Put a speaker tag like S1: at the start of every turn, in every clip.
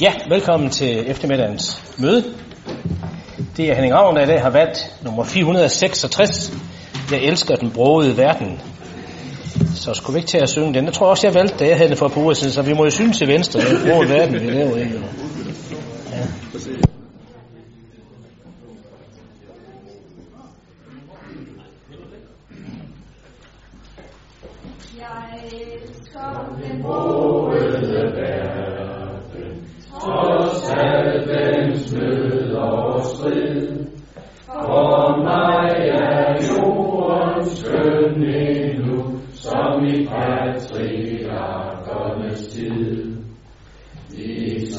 S1: Ja, velkommen til eftermiddagens møde. Det er Henning Ravn, der i dag har valgt nummer 466. Jeg elsker den brogede verden. Så skulle vi ikke til at synge den. Jeg tror også, jeg valgte det, jeg havde den for på uger siden, så vi må jo synge til venstre, den brogede verden, vi lever i. Ja.
S2: Jeg elsker den brogede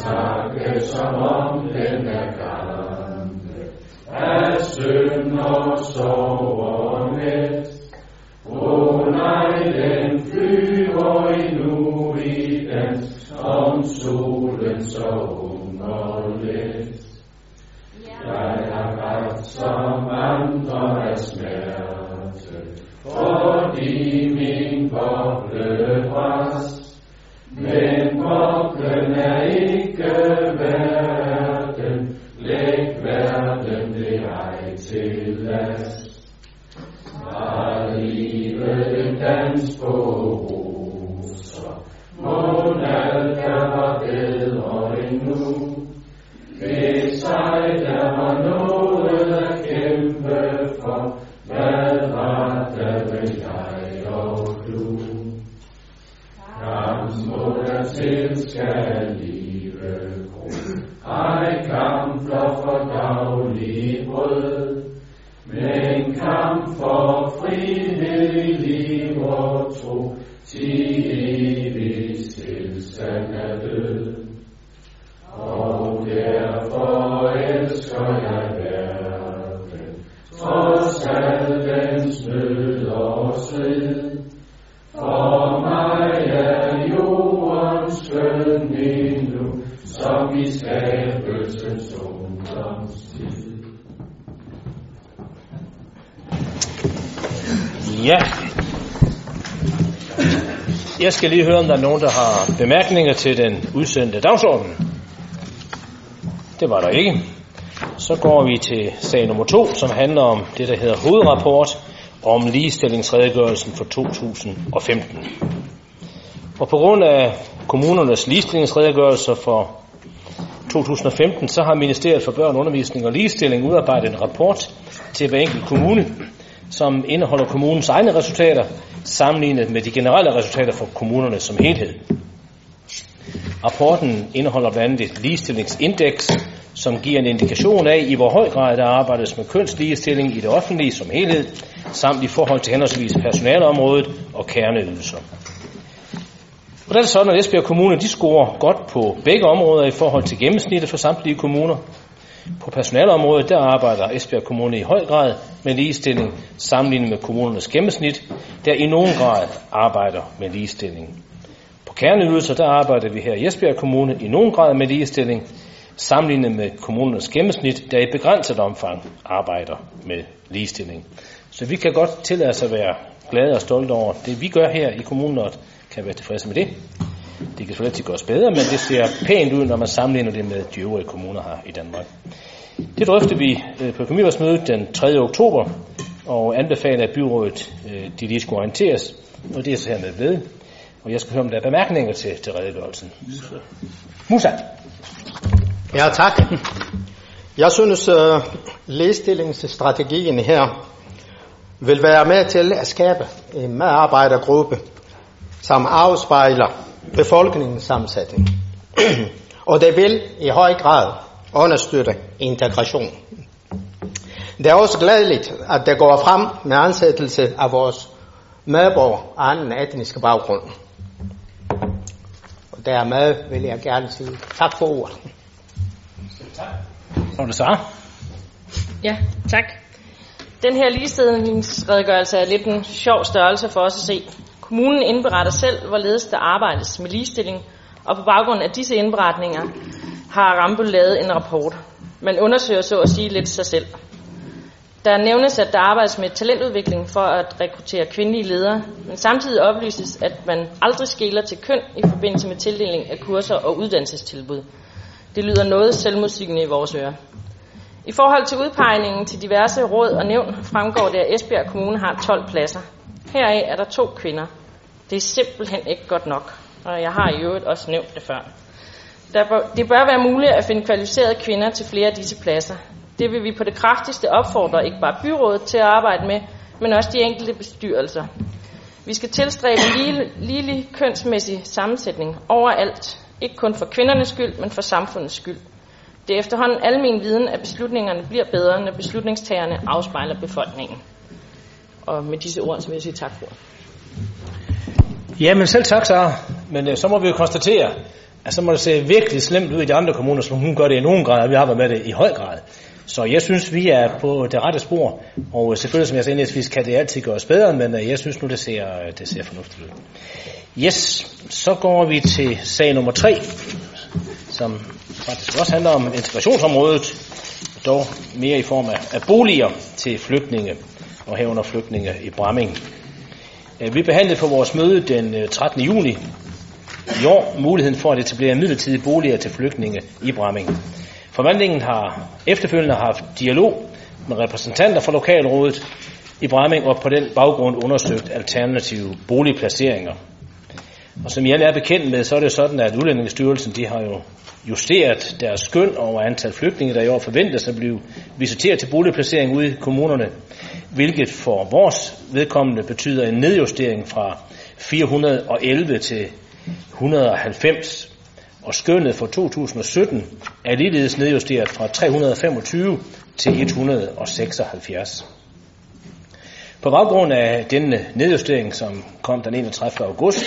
S2: takke som om den er gamle, af synd og sorg og net. Åh nej, den flyver endnu i dans, om solen så ung og let. Jeg har ret som livet en skal
S1: lige høre, om der er nogen, der har bemærkninger til den udsendte dagsorden. Det var der ikke. Så går vi til sag nummer to, som handler om det, der hedder hovedrapport om ligestillingsredegørelsen for 2015. Og på grund af kommunernes ligestillingsredegørelser for 2015, så har Ministeriet for Børn, Undervisning og Ligestilling udarbejdet en rapport til hver enkelt kommune, som indeholder kommunens egne resultater, sammenlignet med de generelle resultater for kommunerne som helhed. Rapporten indeholder blandt andet et ligestillingsindeks, som giver en indikation af, i hvor høj grad der arbejdes med kønsligestilling i det offentlige som helhed, samt i forhold til henholdsvis personaleområdet og kerneydelser. Og der er det sådan, at Esbjerg Kommune de scorer godt på begge områder i forhold til gennemsnittet for samtlige kommuner. På personalområdet der arbejder Esbjerg Kommune i høj grad med ligestilling sammenlignet med kommunernes gennemsnit, der i nogen grad arbejder med ligestilling. På kerneydelser der arbejder vi her i Esbjerg Kommune i nogen grad med ligestilling, sammenlignet med kommunernes gennemsnit, der i begrænset omfang arbejder med ligestilling. Så vi kan godt tillade os at være glade og stolte over det, vi gør her i kommunen, og kan være tilfredse med det. Det kan selvfølgelig gøres bedre, men det ser pænt ud, når man sammenligner det med de øvrige kommuner her i Danmark. Det drøfter vi øh, på økonomiværsmødet den 3. oktober, og anbefaler, at byrådet øh, de lige skulle orienteres, og det er så hermed ved. Og jeg skal høre, om der er bemærkninger til, til redegørelsen. Musa.
S3: Ja, tak. Jeg synes, uh, ligestillingsstrategien her vil være med til at skabe en medarbejdergruppe, som afspejler befolkningens sammensætning. og det vil i høj grad understøtte integration. Det er også glædeligt, at det går frem med ansættelse af vores medborgere af anden etnisk baggrund. Og dermed vil jeg gerne sige tak for ordet.
S1: Tak. Og det så?
S4: Ja, tak. Den her ligestillingsredegørelse er lidt en sjov størrelse for os at se. Kommunen indberetter selv, hvorledes der arbejdes med ligestilling, og på baggrund af disse indberetninger har Rambo lavet en rapport. Man undersøger så at sige lidt sig selv. Der nævnes, at der arbejdes med talentudvikling for at rekruttere kvindelige ledere, men samtidig oplyses, at man aldrig skæler til køn i forbindelse med tildeling af kurser og uddannelsestilbud. Det lyder noget selvmodsigende i vores ører. I forhold til udpegningen til diverse råd og nævn fremgår det, at Esbjerg Kommune har 12 pladser. Heraf er der to kvinder. Det er simpelthen ikke godt nok, og jeg har i øvrigt også nævnt det før. Det bør være muligt at finde kvalificerede kvinder til flere af disse pladser. Det vil vi på det kraftigste opfordre ikke bare byrådet til at arbejde med, men også de enkelte bestyrelser. Vi skal tilstræbe en ligelig kønsmæssig sammensætning overalt, ikke kun for kvindernes skyld, men for samfundets skyld. Det er efterhånden almen viden, at beslutningerne bliver bedre, når beslutningstagerne afspejler befolkningen. Og med disse ord, så vil jeg sige tak for.
S1: Ja, men selv tak, Sara. Men øh, så må vi jo konstatere, at så må det se virkelig slemt ud i de andre kommuner, som hun gør det i nogen grad, og vi arbejder med det i høj grad. Så jeg synes, vi er på det rette spor, og øh, selvfølgelig, som jeg sagde indledningsvis, kan det altid gøres bedre, men øh, jeg synes nu, det ser, øh, det ser fornuftigt ud. Yes, så går vi til sag nummer 3, som faktisk også handler om integrationsområdet, dog mere i form af, af boliger til flygtninge, og herunder flygtninge i Bramming. Øh, vi behandlede for vores møde den øh, 13. Juni i år muligheden for at etablere midlertidige boliger til flygtninge i Bramming. Forvandlingen har efterfølgende haft dialog med repræsentanter fra lokalrådet i Bramming og på den baggrund undersøgt alternative boligplaceringer. Og som I alle er bekendt med, så er det sådan, at Udlændingestyrelsen de har jo justeret deres skøn over antal flygtninge, der i år forventes at blive visiteret til boligplacering ude i kommunerne, hvilket for vores vedkommende betyder en nedjustering fra 411 til 190, og skønnet for 2017 er ligeledes nedjusteret fra 325 til 176. På baggrund af denne nedjustering, som kom den 31. august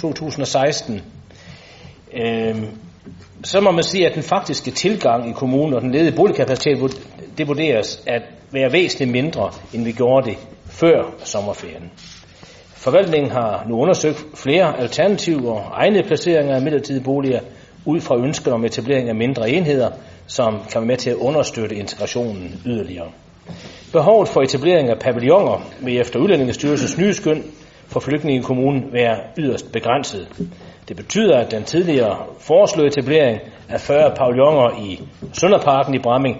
S1: 2016, øh, så må man sige, at den faktiske tilgang i kommunen og den ledige boligkapacitet, det vurderes at være væsentligt mindre, end vi gjorde det før sommerferien. Forvaltningen har nu undersøgt flere alternativer og egne placeringer af midlertidige boliger ud fra ønsket om etablering af mindre enheder, som kan være med til at understøtte integrationen yderligere. Behovet for etablering af pavilloner vil efter Udlændingestyrelsens nye skøn for flygtninge i kommunen være yderst begrænset. Det betyder, at den tidligere foreslåede etablering af 40 pavilloner i Sønderparken i Bramming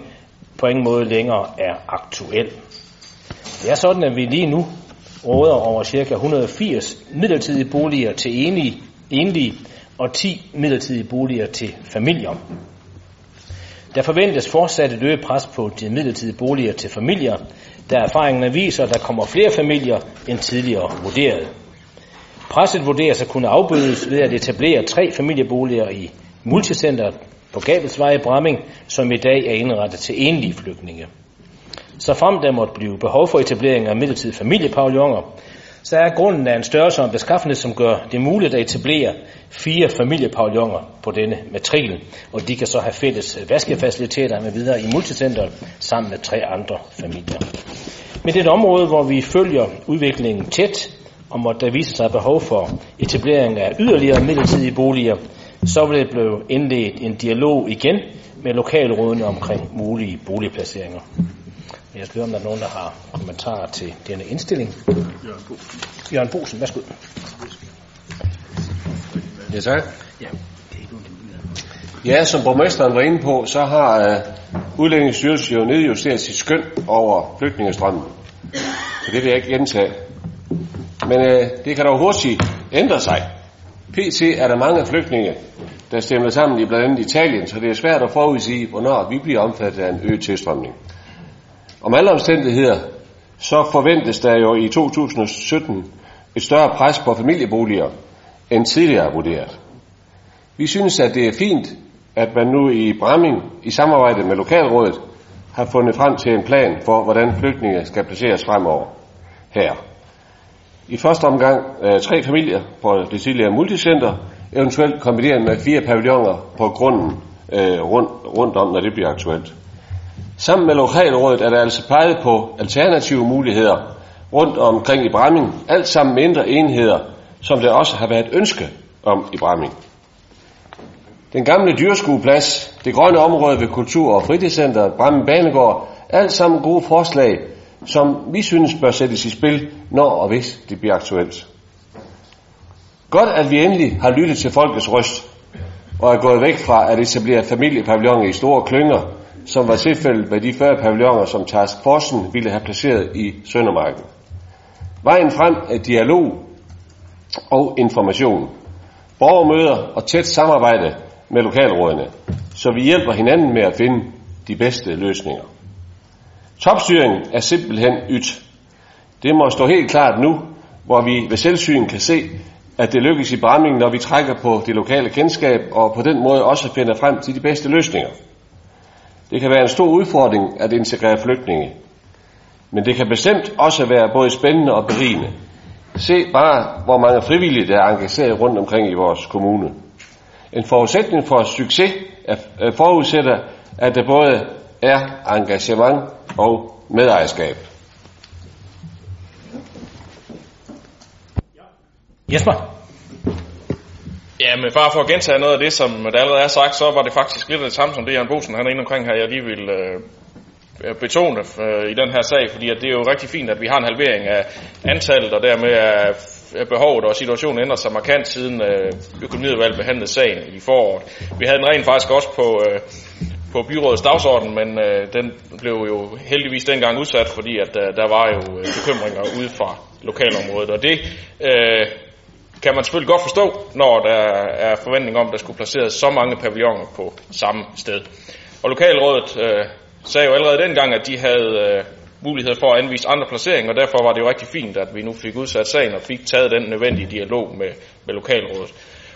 S1: på ingen måde længere er aktuel. Det er sådan, at vi lige nu råder over ca. 180 midlertidige boliger til enlige, enlige og 10 midlertidige boliger til familier. Der forventes fortsat et øget pres på de midlertidige boliger til familier, da erfaringerne viser, at der kommer flere familier end tidligere vurderet. Presset vurderes at kunne afbødes ved at etablere tre familieboliger i multicenteret på Gabelsvej i Bramming, som i dag er indrettet til enlige flygtninge. Så frem der måtte blive behov for etablering af midlertidige familiepavilloner, så er grunden af en størrelse og en beskaffenhed, som gør det muligt at etablere fire familiepavilloner på denne matrikel, og de kan så have fælles vaskefaciliteter med videre i multicenteret sammen med tre andre familier. Men det er et område, hvor vi følger udviklingen tæt, og måtte der vise sig behov for etablering af yderligere midlertidige boliger, så vil det blive indledt en dialog igen med lokalrådene omkring mulige boligplaceringer. Jeg skal høre, om der er nogen, der har kommentarer til denne indstilling. Jørgen Bosen. Jørgen Bosen, værsgo.
S5: Ja, tak. Ja. Ja, som borgmesteren var inde på, så har øh, uh, Udlændingsstyrelsen jo nedjusteret sit skøn over flygtningestrømmen. Så det vil jeg ikke gentage. Men øh, det kan dog hurtigt ændre sig. PC er der mange flygtninge, der stemmer sammen i blandt andet Italien, så det er svært at forudsige, hvornår vi bliver omfattet af en øget tilstrømning. Om alle omstændigheder, så forventes der jo i 2017 et større pres på familieboliger end tidligere vurderet. Vi synes, at det er fint, at man nu i Bramming i samarbejde med lokalrådet har fundet frem til en plan for, hvordan flygtninge skal placeres fremover her. I første omgang øh, tre familier på det tidligere multicenter, eventuelt kombineret med fire pavilloner på grunden øh, rundt, rundt om, når det bliver aktuelt. Sammen med lokalrådet er der altså peget på alternative muligheder rundt omkring i Bramming, alt sammen mindre enheder, som der også har været ønske om i Bramming. Den gamle dyrskueplads, det grønne område ved Kultur- og Fritidscenter, Bramming Banegård, alt sammen gode forslag, som vi synes bør sættes i spil, når og hvis det bliver aktuelt. Godt, at vi endelig har lyttet til folkets røst, og er gået væk fra at etablere familiepavilloner i store klynger, som var tilfældet med de 40 pavilloner, som Task Forsen ville have placeret i Søndermarken. Vejen frem er dialog og information, borgermøder og tæt samarbejde med lokalrådene, så vi hjælper hinanden med at finde de bedste løsninger. Topstyring er simpelthen ydt. Det må stå helt klart nu, hvor vi ved selvsyn kan se, at det lykkes i Bramming, når vi trækker på det lokale kendskab og på den måde også finder frem til de bedste løsninger. Det kan være en stor udfordring at integrere flygtninge, men det kan bestemt også være både spændende og berigende. Se bare, hvor mange frivillige, der er engageret rundt omkring i vores kommune. En forudsætning for succes er, forudsætter, at der både er engagement og medejerskab.
S1: Jesper?
S6: Ja, men bare for at gentage noget af det, som der allerede er sagt, så var det faktisk lidt af det samme som det, Jan Bosen han er inde omkring her, jeg lige vil øh, betone øh, i den her sag, fordi at det er jo rigtig fint, at vi har en halvering af antallet, og dermed er behovet og situationen ændrer sig markant siden øh, økonomiudvalget behandlede sagen i foråret. Vi havde den rent faktisk også på, øh, på byrådets dagsorden, men øh, den blev jo heldigvis dengang udsat, fordi at øh, der var jo øh, bekymringer ude fra lokalområdet, og det øh, kan man selvfølgelig godt forstå, når der er forventning om, at der skulle placeres så mange pavilloner på samme sted. Og lokalrådet øh, sagde jo allerede dengang, at de havde øh, mulighed for at anvise andre placeringer, og derfor var det jo rigtig fint, at vi nu fik udsat sagen og fik taget den nødvendige dialog med, med lokalrådet.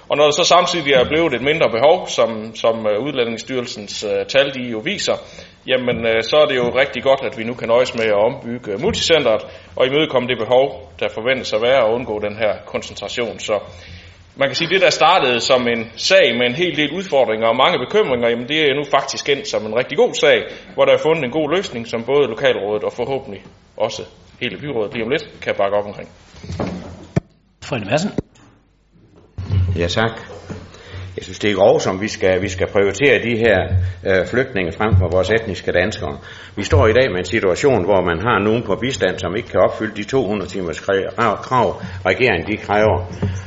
S6: Og når der så samtidig er blevet et mindre behov, som, som øh, Udlændingsstyrelsens øh, tal de jo viser, jamen øh, så er det jo rigtig godt, at vi nu kan nøjes med at ombygge multicenteret og imødekomme det behov, der forventes at være, og undgå den her koncentration. Så man kan sige, at det der startede som en sag med en hel del udfordringer og mange bekymringer, jamen det er nu faktisk endt som en rigtig god sag, hvor der er fundet en god løsning, som både lokalrådet og forhåbentlig også hele byrådet lige om lidt kan bakke op omkring.
S1: Frønne Madsen.
S7: Ja, tak. Jeg synes, det er grov, som vi skal, vi skal prioritere de her øh, flygtninge frem for vores etniske danskere. Vi står i dag med en situation, hvor man har nogen på bistand, som ikke kan opfylde de 200 timers krav, regeringen de kræver.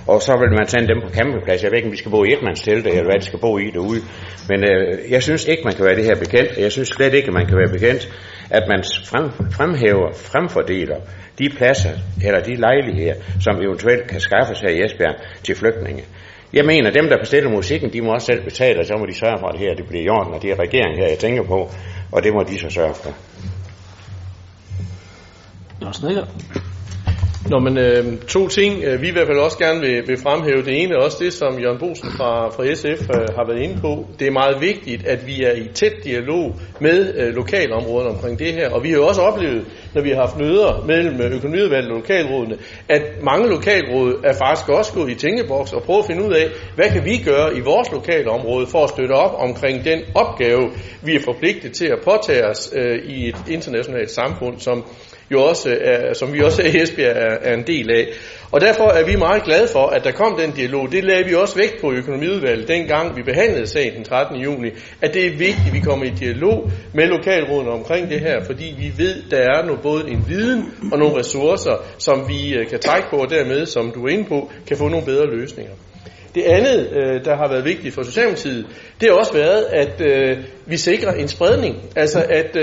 S7: Og så vil man sende dem på campingplads. Jeg ved ikke, om de skal bo i etmandstelte, eller hvad de skal bo i derude. Men øh, jeg synes ikke, man kan være det her bekendt. Jeg synes slet ikke, man kan være bekendt, at man frem, fremhæver, fremfordeler de pladser eller de lejligheder, som eventuelt kan skaffes her i Esbjerg til flygtninge. Jeg mener, dem, der bestiller musikken, de må også selv betale, og så må de sørge for, at det her det bliver i orden, og det er regeringen her, jeg tænker på, og det må de så sørge for.
S1: Nå,
S8: Nå, men øh, to ting, øh, vi i hvert fald også gerne vil, vil fremhæve. Det ene er også det, som Jørgen Bosen fra, fra SF øh, har været inde på. Det er meget vigtigt, at vi er i tæt dialog med øh, lokalområderne omkring det her. Og vi har jo også oplevet, når vi har haft møder mellem øh, økonomiudvalget og lokalrådene, at mange lokalråd er faktisk også gået i tænkeboks og prøvet at finde ud af, hvad kan vi gøre i vores lokalområde for at støtte op omkring den opgave, vi er forpligtet til at påtage os øh, i et internationalt samfund, som jo også er, som vi også i Esbjerg er, er en del af. Og derfor er vi meget glade for, at der kom den dialog. Det lagde vi også vægt på i økonomiudvalget, dengang vi behandlede sagen den 13. juni, at det er vigtigt, at vi kommer i dialog med lokalrådene omkring det her, fordi vi ved, der er nu både en viden og nogle ressourcer, som vi øh, kan trække på, og dermed, som du er inde på, kan få nogle bedre løsninger. Det andet, øh, der har været vigtigt for Socialdemokratiet, det har også været, at øh, vi sikrer en spredning. Altså at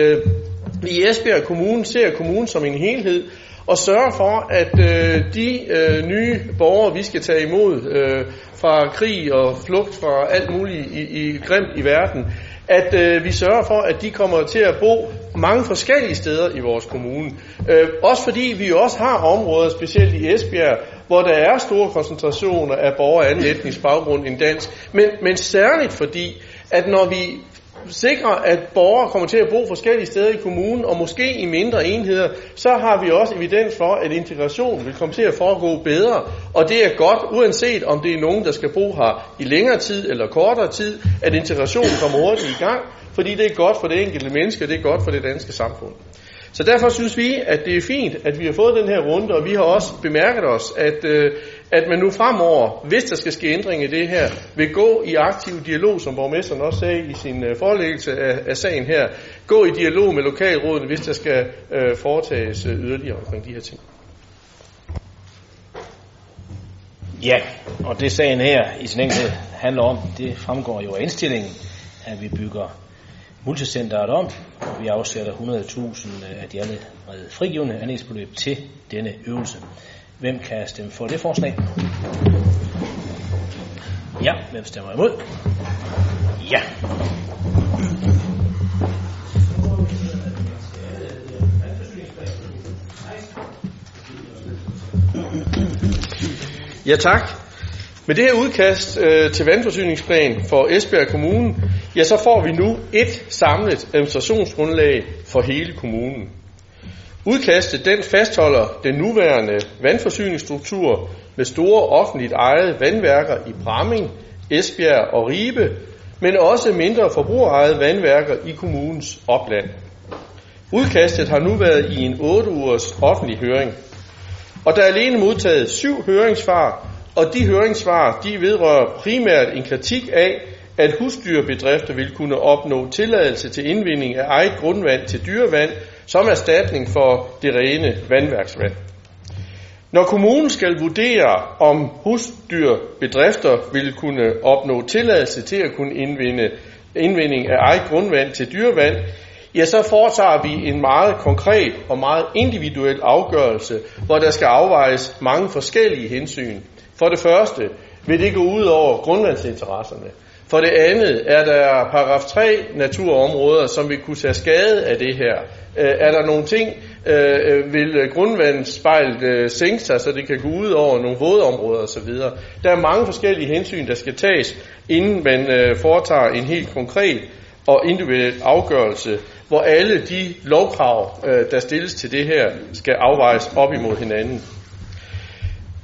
S8: i Esbjerg Kommune ser kommunen som en helhed, og sørger for, at øh, de øh, nye borgere, vi skal tage imod øh, fra krig og flugt fra alt muligt i, i grimt i verden, at øh, vi sørger for, at de kommer til at bo mange forskellige steder i vores kommune. Øh, også fordi vi også har områder, specielt i Esbjerg, hvor der er store koncentrationer af borgere af anden etnisk baggrund end dansk, men, men særligt fordi, at når vi sikre, at borgere kommer til at bo forskellige steder i kommunen, og måske i mindre enheder, så har vi også evidens for, at integration vil komme til at foregå bedre. Og det er godt, uanset om det er nogen, der skal bo her i længere tid eller kortere tid, at integrationen kommer hurtigt i gang, fordi det er godt for det enkelte menneske, og det er godt for det danske samfund. Så derfor synes vi, at det er fint, at vi har fået den her runde, og vi har også bemærket os, at, øh, at man nu fremover, hvis der skal ske ændring i det her, vil gå i aktiv dialog, som borgmesteren også sagde i sin øh, forelæggelse af, af sagen her, gå i dialog med lokalrådene, hvis der skal øh, foretages øh, yderligere omkring de her ting.
S1: Ja, og det sagen her i sin enkelhed handler om, det fremgår jo af indstillingen, at vi bygger multicenteret om, og vi afsætter 100.000 øh, af de allerede frigivende anlægsbeløb til denne øvelse. Hvem kan stemme for det forslag? Ja, hvem stemmer imod? Ja.
S8: Ja tak. Med det her udkast øh, til vandforsyningsplan for Esbjerg Kommune, ja så får vi nu et samlet administrationsgrundlag for hele kommunen. Udkastet den fastholder den nuværende vandforsyningsstruktur med store offentligt ejede vandværker i Bramming, Esbjerg og Ribe, men også mindre forbrugerejede vandværker i kommunens opland. Udkastet har nu været i en 8 ugers offentlig høring. Og der er alene modtaget syv høringssvar, og de høringssvar de vedrører primært en kritik af, at husdyrbedrifter vil kunne opnå tilladelse til indvinding af eget grundvand til dyrevand som erstatning for det rene vandværksvand. Når kommunen skal vurdere, om husdyrbedrifter vil kunne opnå tilladelse til at kunne indvinde indvinding af eget grundvand til dyrevand, ja, så foretager vi en meget konkret og meget individuel afgørelse, hvor der skal afvejes mange forskellige hensyn. For det første vil det gå ud over grundvandsinteresserne. For det andet er der paragraf 3 naturområder, som vil kunne tage skade af det her. Øh, er der nogle ting, øh, øh, vil grundvandsspejlet sænke sig, så det kan gå ud over nogle vådområder osv. Der er mange forskellige hensyn, der skal tages, inden man foretager en helt konkret og individuel afgørelse, hvor alle de lovkrav, der stilles til det her, skal afvejes op imod hinanden.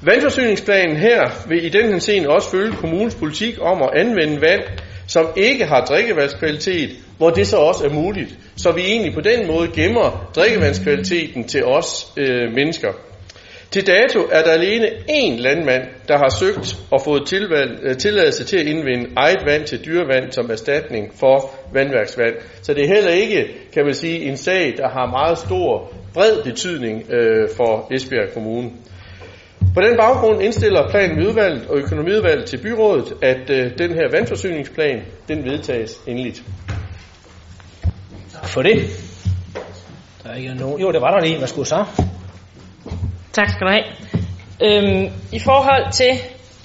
S8: Vandforsyningsplanen her vil i den henseende også følge kommunens politik om at anvende vand, som ikke har drikkevandskvalitet, hvor det så også er muligt. Så vi egentlig på den måde gemmer drikkevandskvaliteten til os øh, mennesker. Til dato er der alene én landmand, der har søgt og fået tilvalg, øh, tilladelse til at indvinde eget vand til dyrevand som erstatning for vandværksvand. Så det er heller ikke, kan man sige, en sag, der har meget stor, bred betydning øh, for Esbjerg Kommune. På den baggrund indstiller planen udvalget og økonomiudvalget til byrådet, at øh, den her vandforsyningsplan, den vedtages endeligt.
S1: Tak for det. Der er ikke nogen... Jo, det var der lige. Værsgo så.
S4: Tak skal du have. Øhm, I forhold til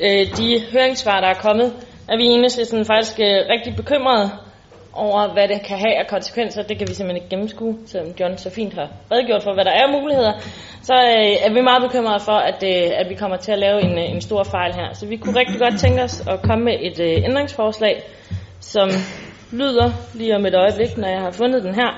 S4: øh, de høringssvar, der er kommet, er vi i enhedslisten faktisk øh, rigtig bekymrede over, hvad det kan have af konsekvenser. Det kan vi simpelthen ikke gennemskue, selvom John så fint har redegjort for, hvad der er muligheder. Så øh, er vi meget bekymrede for, at, øh, at vi kommer til at lave en, en stor fejl her. Så vi kunne rigtig godt tænke os at komme med et øh, ændringsforslag, som lyder lige om et øjeblik, når jeg har fundet den her.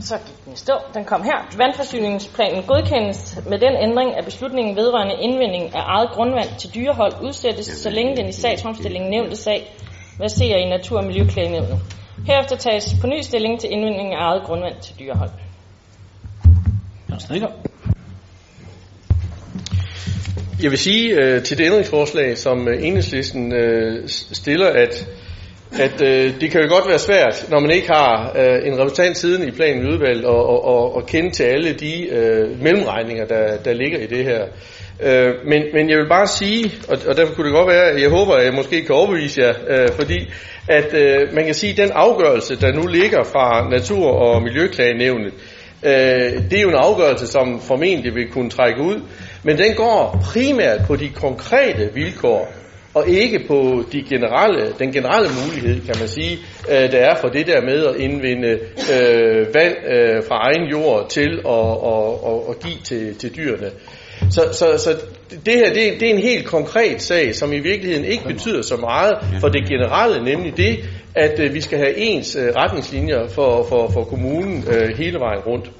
S4: Så gik den i stå. Den kom her. Vandforsyningsplanen godkendes med den ændring, at beslutningen vedrørende indvinding af eget grundvand til dyrehold udsættes, så længe den i sagsfremstillingen nævnte sag verserer i Natur- og Miljøklagenævnet. Herefter tages på ny stilling til indvinding af eget grundvand til dyrehold.
S8: Jeg vil sige øh, til det ændringsforslag, som øh, enhedslisten øh, stiller, at, at øh, det kan jo godt være svært, når man ikke har øh, en repræsentant siden i planen udvalgt, og, og, og, og kende til alle de øh, mellemregninger, der, der ligger i det her. Øh, men, men jeg vil bare sige, og, og derfor kunne det godt være, at jeg håber, at jeg måske kan overbevise jer, øh, fordi at øh, man kan sige, at den afgørelse, der nu ligger fra Natur- og Miljøklagenævnet, øh, det er jo en afgørelse, som formentlig vil kunne trække ud, men den går primært på de konkrete vilkår, og ikke på de generelle, den generelle mulighed, kan man sige, øh, der er for det der med at indvinde øh, vand øh, fra egen jord til at og, og, og give til, til dyrene. Så, så, så det her, det, det er en helt konkret sag, som i virkeligheden ikke betyder så meget for det generelle, nemlig det, at øh, vi skal have ens øh, retningslinjer for, for, for kommunen øh, hele vejen rundt.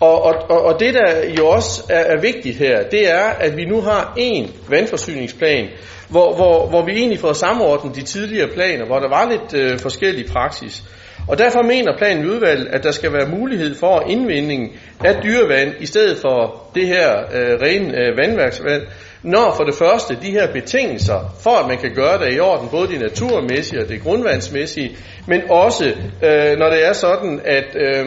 S8: Og, og, og det, der jo også er, er vigtigt her, det er, at vi nu har en vandforsyningsplan, hvor, hvor, hvor vi egentlig får samordnet de tidligere planer, hvor der var lidt øh, forskellig praksis. Og derfor mener planen i udvalget, at der skal være mulighed for indvinding af dyrevand i stedet for det her øh, rene øh, vandværksvand, når for det første de her betingelser, for at man kan gøre det i orden, både de naturmæssige og det grundvandsmæssige, men også øh, når det er sådan, at, øh,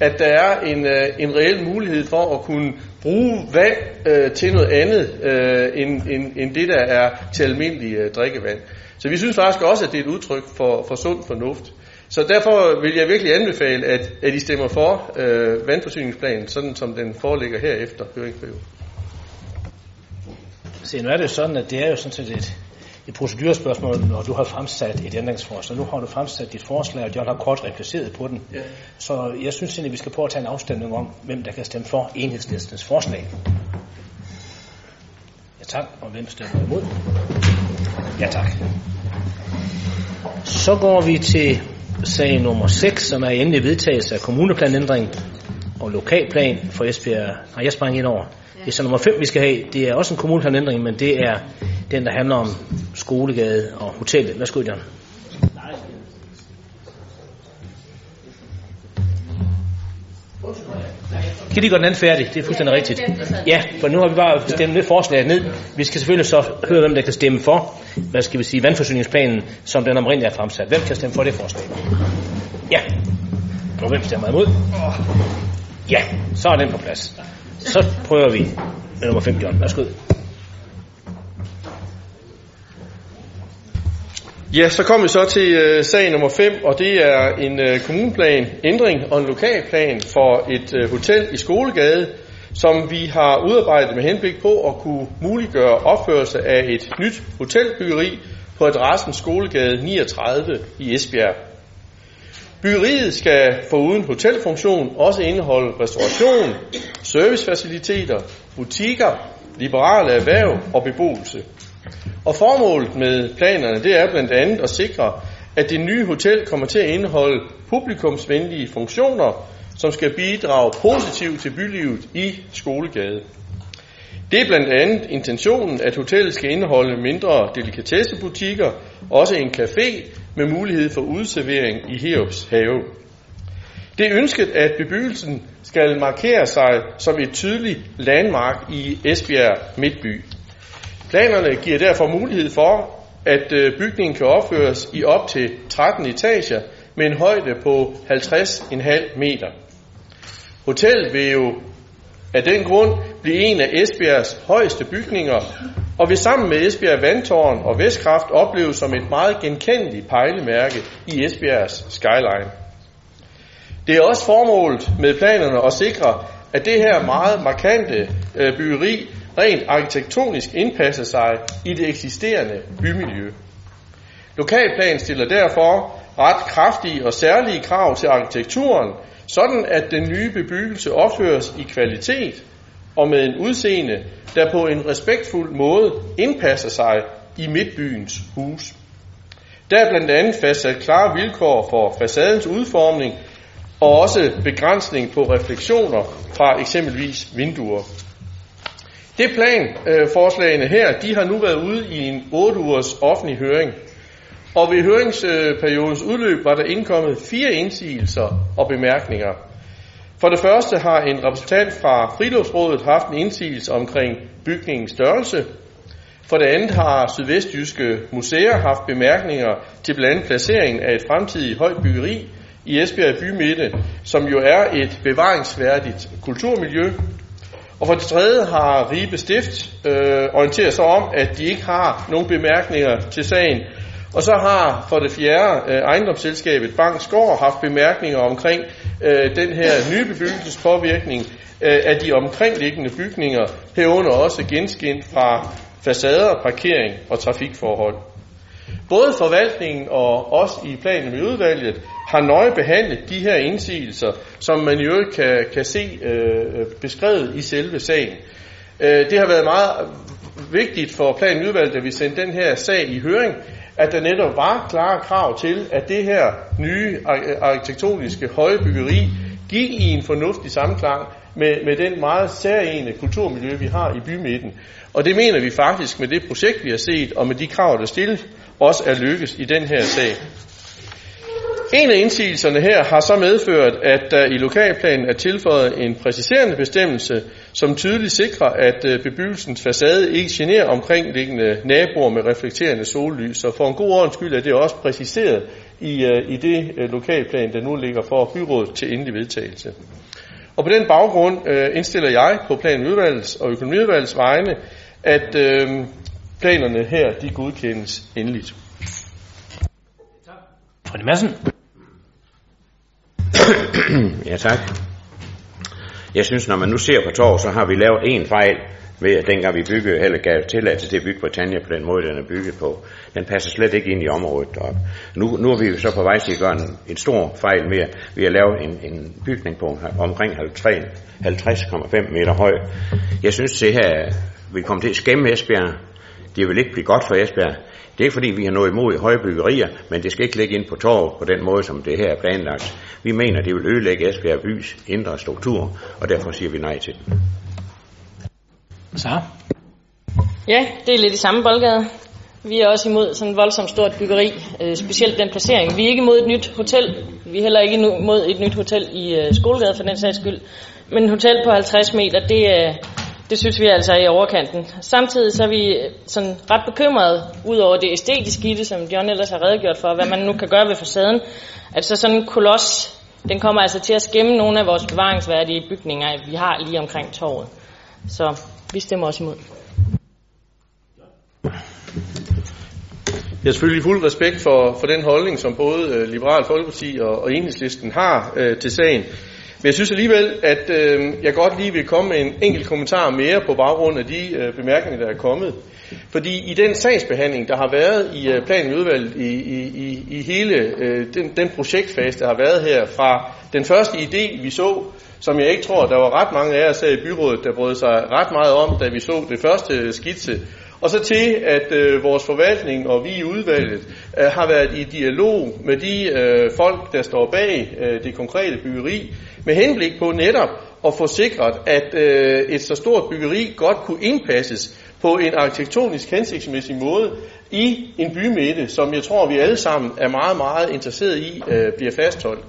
S8: at der er en, øh, en reel mulighed for at kunne bruge vand øh, til noget andet øh, end, end, end det, der er til almindelig øh, drikkevand. Så vi synes faktisk også, at det er et udtryk for, for sund fornuft. Så derfor vil jeg virkelig anbefale, at, at I stemmer for øh, vandforsyningsplanen, sådan som den foreligger her efter høringsperioden.
S1: Se, nu er det jo sådan, at det er jo sådan set et, et procedurspørgsmål, når du har fremsat et ændringsforslag. Nu har du fremsat dit forslag, og John har kort reflekteret på den. Ja. Så jeg synes egentlig, vi skal prøve at tage en afstemning om, hvem der kan stemme for enhedslistens forslag. Ja tak, og hvem stemmer imod? Ja tak. Så går vi til sag nummer 6, som er endelig vedtagelse af kommuneplanændring og lokalplan for Esbjerg. Har jeg sprang ind over? Det er så nummer 5, vi skal have. Det er også en kommuneplanændring, men det er den, der handler om skolegade og hotellet. Værsgo, John. Kan de gøre den anden færdig? Det er fuldstændig rigtigt. Ja, for nu har vi bare stemt det forslag ned. Vi skal selvfølgelig så høre, hvem der kan stemme for, hvad skal vi sige, vandforsyningsplanen, som den omrindeligt er fremsat. Hvem kan stemme for det forslag? Ja. Og hvem stemmer imod? Ja, så er den på plads. Så prøver vi med nummer 5, John. Værsgo.
S8: Ja, så kommer vi så til øh, sag nummer 5, og det er en øh, kommunplan, ændring og en lokalplan for et øh, hotel i Skolegade, som vi har udarbejdet med henblik på at kunne muliggøre opførelse af et nyt hotelbyggeri på adressen Skolegade 39 i Esbjerg. Byggeriet skal foruden hotelfunktion også indeholde restauration, servicefaciliteter, butikker, liberale erhverv og beboelse. Og formålet med planerne, det er blandt andet at sikre, at det nye hotel kommer til at indeholde publikumsvenlige funktioner, som skal bidrage positivt til bylivet i Skolegade. Det er blandt andet intentionen, at hotellet skal indeholde mindre delikatessebutikker, også en café med mulighed for udservering i Heops have. Det er ønsket, at bebyggelsen skal markere sig som et tydeligt landmark i Esbjerg Midtby. Planerne giver derfor mulighed for, at øh, bygningen kan opføres i op til 13 etager med en højde på 50,5 meter. Hotellet vil jo af den grund blive en af Esbjergs højeste bygninger, og vil sammen med Esbjerg Vandtårn og Vestkraft opleves som et meget genkendeligt pejlemærke i Esbjergs skyline. Det er også formålet med planerne at sikre, at det her meget markante øh, byggeri rent arkitektonisk indpasser sig i det eksisterende bymiljø. Lokalplanen stiller derfor ret kraftige og særlige krav til arkitekturen, sådan at den nye bebyggelse opføres i kvalitet og med en udseende, der på en respektfuld måde indpasser sig i midtbyens hus. Der er blandt andet fastsat klare vilkår for facadens udformning og også begrænsning på refleksioner fra eksempelvis vinduer. Det planforslagene øh, her, de har nu været ude i en 8 ugers offentlig høring. Og ved høringsperiodens udløb var der indkommet fire indsigelser og bemærkninger. For det første har en repræsentant fra Friluftsrådet haft en indsigelse omkring bygningens størrelse. For det andet har Sydvestjyske Museer haft bemærkninger til blandt andet placeringen af et fremtidigt højt byggeri i Esbjerg Bymitte, som jo er et bevaringsværdigt kulturmiljø. Og for det tredje har Ribe Stift øh, orienteret sig om, at de ikke har nogen bemærkninger til sagen. Og så har for det fjerde øh, ejendomsselskabet Bangsgård haft bemærkninger omkring øh, den her nye bebyggelsespåvirkning øh, af de omkringliggende bygninger, herunder også genskind fra facader, parkering og trafikforhold. Både forvaltningen og os i planen med udvalget har nøje behandlet de her indsigelser, som man jo kan, kan se øh, beskrevet i selve sagen. Øh, det har været meget vigtigt for planen udvalget, at vi sendte den her sag i høring, at der netop var klare krav til, at det her nye arkitektoniske høje byggeri gik i en fornuftig samklang med, med den meget særlige kulturmiljø, vi har i bymidten. Og det mener vi faktisk med det projekt, vi har set, og med de krav, der stilles, også er lykkes i den her sag. En af indsigelserne her har så medført, at der i lokalplanen er tilføjet en præciserende bestemmelse, som tydeligt sikrer, at øh, bebyggelsens facade ikke generer omkringliggende naboer med reflekterende sollys. Så for en god ordens skyld er det også præciseret i, øh, i det øh, lokalplan, der nu ligger for byrådet til endelig vedtagelse. Og på den baggrund øh, indstiller jeg på planudvalgets og økonomiudvalgets vegne, at øh, planerne her, de godkendes endeligt.
S1: Fredrik Madsen.
S7: ja, tak. Jeg synes, når man nu ser på torv, så har vi lavet en fejl ved, at dengang vi byggede, eller gav tilladelse til at bygge Britannia på den måde, den er bygget på. Den passer slet ikke ind i området deroppe. Nu, nu er vi så på vej til at gøre en, en stor fejl mere. vi har lavet en, en bygning på omkring 50,5 meter høj. Jeg synes, det her vi kommer til at skæmme Esbjerg. Det vil ikke blive godt for Esbjerg. Det er ikke fordi, vi har noget imod høje byggerier, men det skal ikke ligge ind på torvet på den måde, som det her er planlagt. Vi mener, det vil ødelægge Esbjerg bys indre struktur, og derfor siger vi nej til den.
S1: Så.
S4: Ja, det er lidt i samme boldgade. Vi er også imod sådan et voldsomt stort byggeri, øh, specielt den placering. Vi er ikke imod et nyt hotel. Vi er heller ikke imod et nyt hotel i øh, Skolegade for den sags skyld. Men et hotel på 50 meter, det, øh, det synes vi altså er i overkanten. Samtidig så er vi øh, sådan ret bekymrede, ud over det æstetiske i det, som John ellers har redegjort for, hvad man nu kan gøre ved facaden. Altså sådan en koloss, den kommer altså til at skæmme nogle af vores bevaringsværdige bygninger, vi har lige omkring torvet. Så vi stemmer også imod.
S8: Jeg har selvfølgelig fuld respekt for, for den holdning, som både øh, Liberal Folkeparti og, og Enhedslisten har øh, til sagen. Men jeg synes alligevel, at øh, jeg godt lige vil komme med en enkelt kommentar mere på baggrund af de øh, bemærkninger, der er kommet. Fordi i den sagsbehandling, der har været i øh, planen udvalget i, i, i, i hele øh, den, den projektfase, der har været her fra den første idé, vi så, som jeg ikke tror, der var ret mange af os her i byrådet, der brød sig ret meget om, da vi så det første skitse, og så til, at øh, vores forvaltning og vi i udvalget øh, har været i dialog med de øh, folk, der står bag øh, det konkrete byggeri, med henblik på netop at få sikret, at øh, et så stort byggeri godt kunne indpasses på en arkitektonisk hensigtsmæssig måde i en bymidte, som jeg tror, vi alle sammen er meget, meget interesseret i, øh, bliver fastholdt.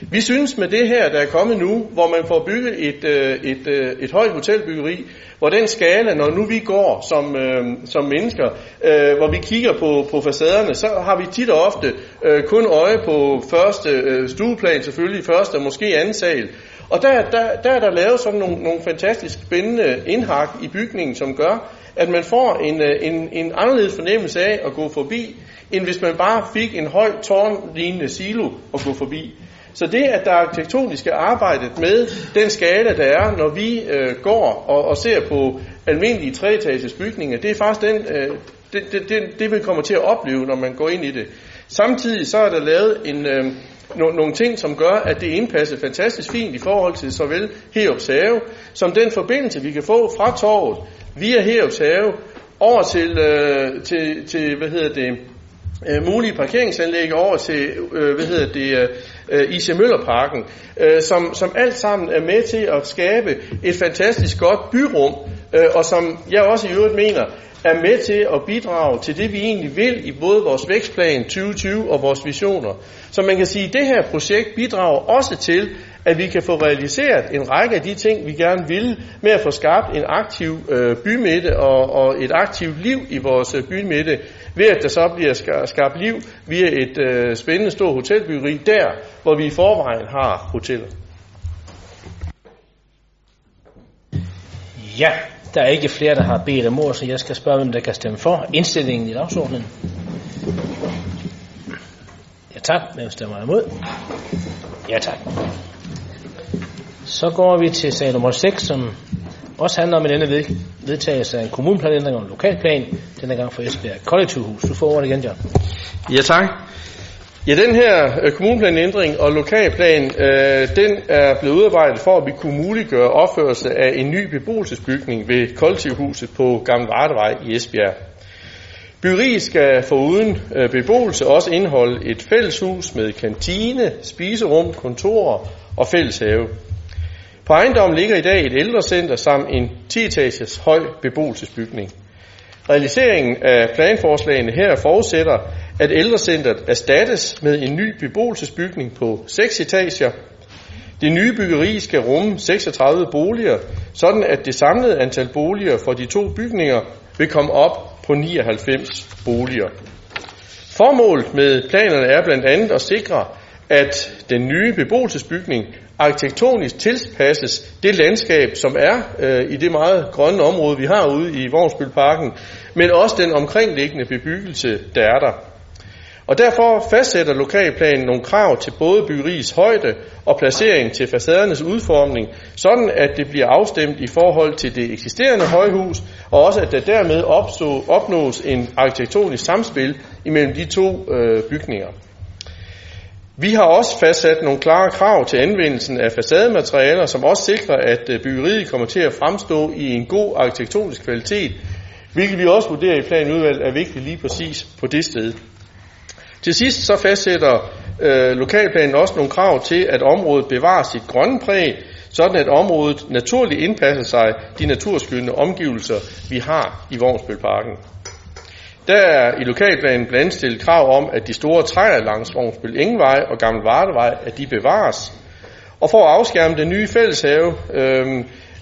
S8: Vi synes med det her, der er kommet nu, hvor man får bygget et, øh, et, et, et højt hotelbyggeri, hvor den skala, når nu vi går som, øh, som mennesker, øh, hvor vi kigger på, på facaderne, så har vi tit og ofte øh, kun øje på første øh, stueplan, selvfølgelig første og måske anden sal. Og der, der, der er der lavet sådan nogle, nogle fantastisk spændende indhak i bygningen, som gør, at man får en, øh, en, en anderledes fornemmelse af at gå forbi, end hvis man bare fik en høj tårnlignende silo at gå forbi. Så det, at der er arkitektoniske arbejdet med den skala, der er, når vi øh, går og, og ser på almindelige treetages bygninger, det er faktisk den, øh, det, det, det, det, vi kommer til at opleve, når man går ind i det. Samtidig så er der lavet en, øh, no, nogle ting, som gør, at det indpasser fantastisk fint i forhold til såvel Heops Have, som den forbindelse, vi kan få fra torvet via Heops Have over til, øh, til, til hvad hedder det, øh, mulige parkeringsanlæg over til, øh, hvad hedder det, øh, I.C. Møllerparken, øh, som, som alt sammen er med til at skabe et fantastisk godt byrum, øh, og som jeg også i øvrigt mener, er med til at bidrage til det, vi egentlig vil i både vores vækstplan 2020 og vores visioner. Så man kan sige, at det her projekt bidrager også til, at vi kan få realiseret en række af de ting, vi gerne vil, med at få skabt en aktiv øh, bymidte og, og et aktivt liv i vores øh, bymidte, ved at der så bliver skabt liv via et øh, spændende stort hotelbyggeri der, hvor vi i forvejen har hoteller.
S1: Ja, der er ikke flere, der har bedt om ord, så jeg skal spørge, hvem der kan stemme for indstillingen i dagsordenen. Ja tak, hvem stemmer imod? Ja tak. Så går vi til sag nummer 6, som også handler om en denne vedtagelse af en kommuneplanændring og en lokalplan, denne gang for Esbjerg Kollektivhus. Du får ordet igen, John.
S8: Ja, tak. Ja, den her øh, kommuneplanændring og lokalplan, øh, den er blevet udarbejdet for, at vi kunne muliggøre opførelse af en ny beboelsesbygning ved kollektivhuset på Gamle Vardevej i Esbjerg. Byggeriet skal foruden øh, beboelse også indeholde et fælleshus med kantine, spiserum, kontorer og fælleshave. På ejendommen ligger i dag et ældrecenter samt en 10-etages høj beboelsesbygning. Realiseringen af planforslagene her forudsætter, at ældrecentret erstattes med en ny beboelsesbygning på 6 etager. Det nye byggeri skal rumme 36 boliger, sådan at det samlede antal boliger for de to bygninger vil komme op på 99 boliger. Formålet med planerne er blandt andet at sikre, at den nye beboelsesbygning arkitektonisk tilpasses det landskab, som er øh, i det meget grønne område, vi har ude i Vognsbølparken, men også den omkringliggende bebyggelse, der er der. Og derfor fastsætter lokalplanen nogle krav til både byggeriets højde og placering til facadernes udformning, sådan at det bliver afstemt i forhold til det eksisterende højhus, og også at der dermed opstå, opnås en arkitektonisk samspil imellem de to øh, bygninger. Vi har også fastsat nogle klare krav til anvendelsen af facadematerialer, som også sikrer, at øh, byggeriet kommer til at fremstå i en god arkitektonisk kvalitet, hvilket vi også vurderer i planudvalget er vigtigt lige præcis på det sted. Til sidst så fastsætter øh, lokalplanen også nogle krav til, at området bevarer sit grønne præg, sådan at området naturligt indpasser sig de naturskyldende omgivelser, vi har i Vognsbølparken. Der er i lokalplanen blandt stillet krav om, at de store træer langs Vognsbøl Ingevej og Gammel Vardevej, at de bevares. Og for at afskærme den nye fælleshave, øh,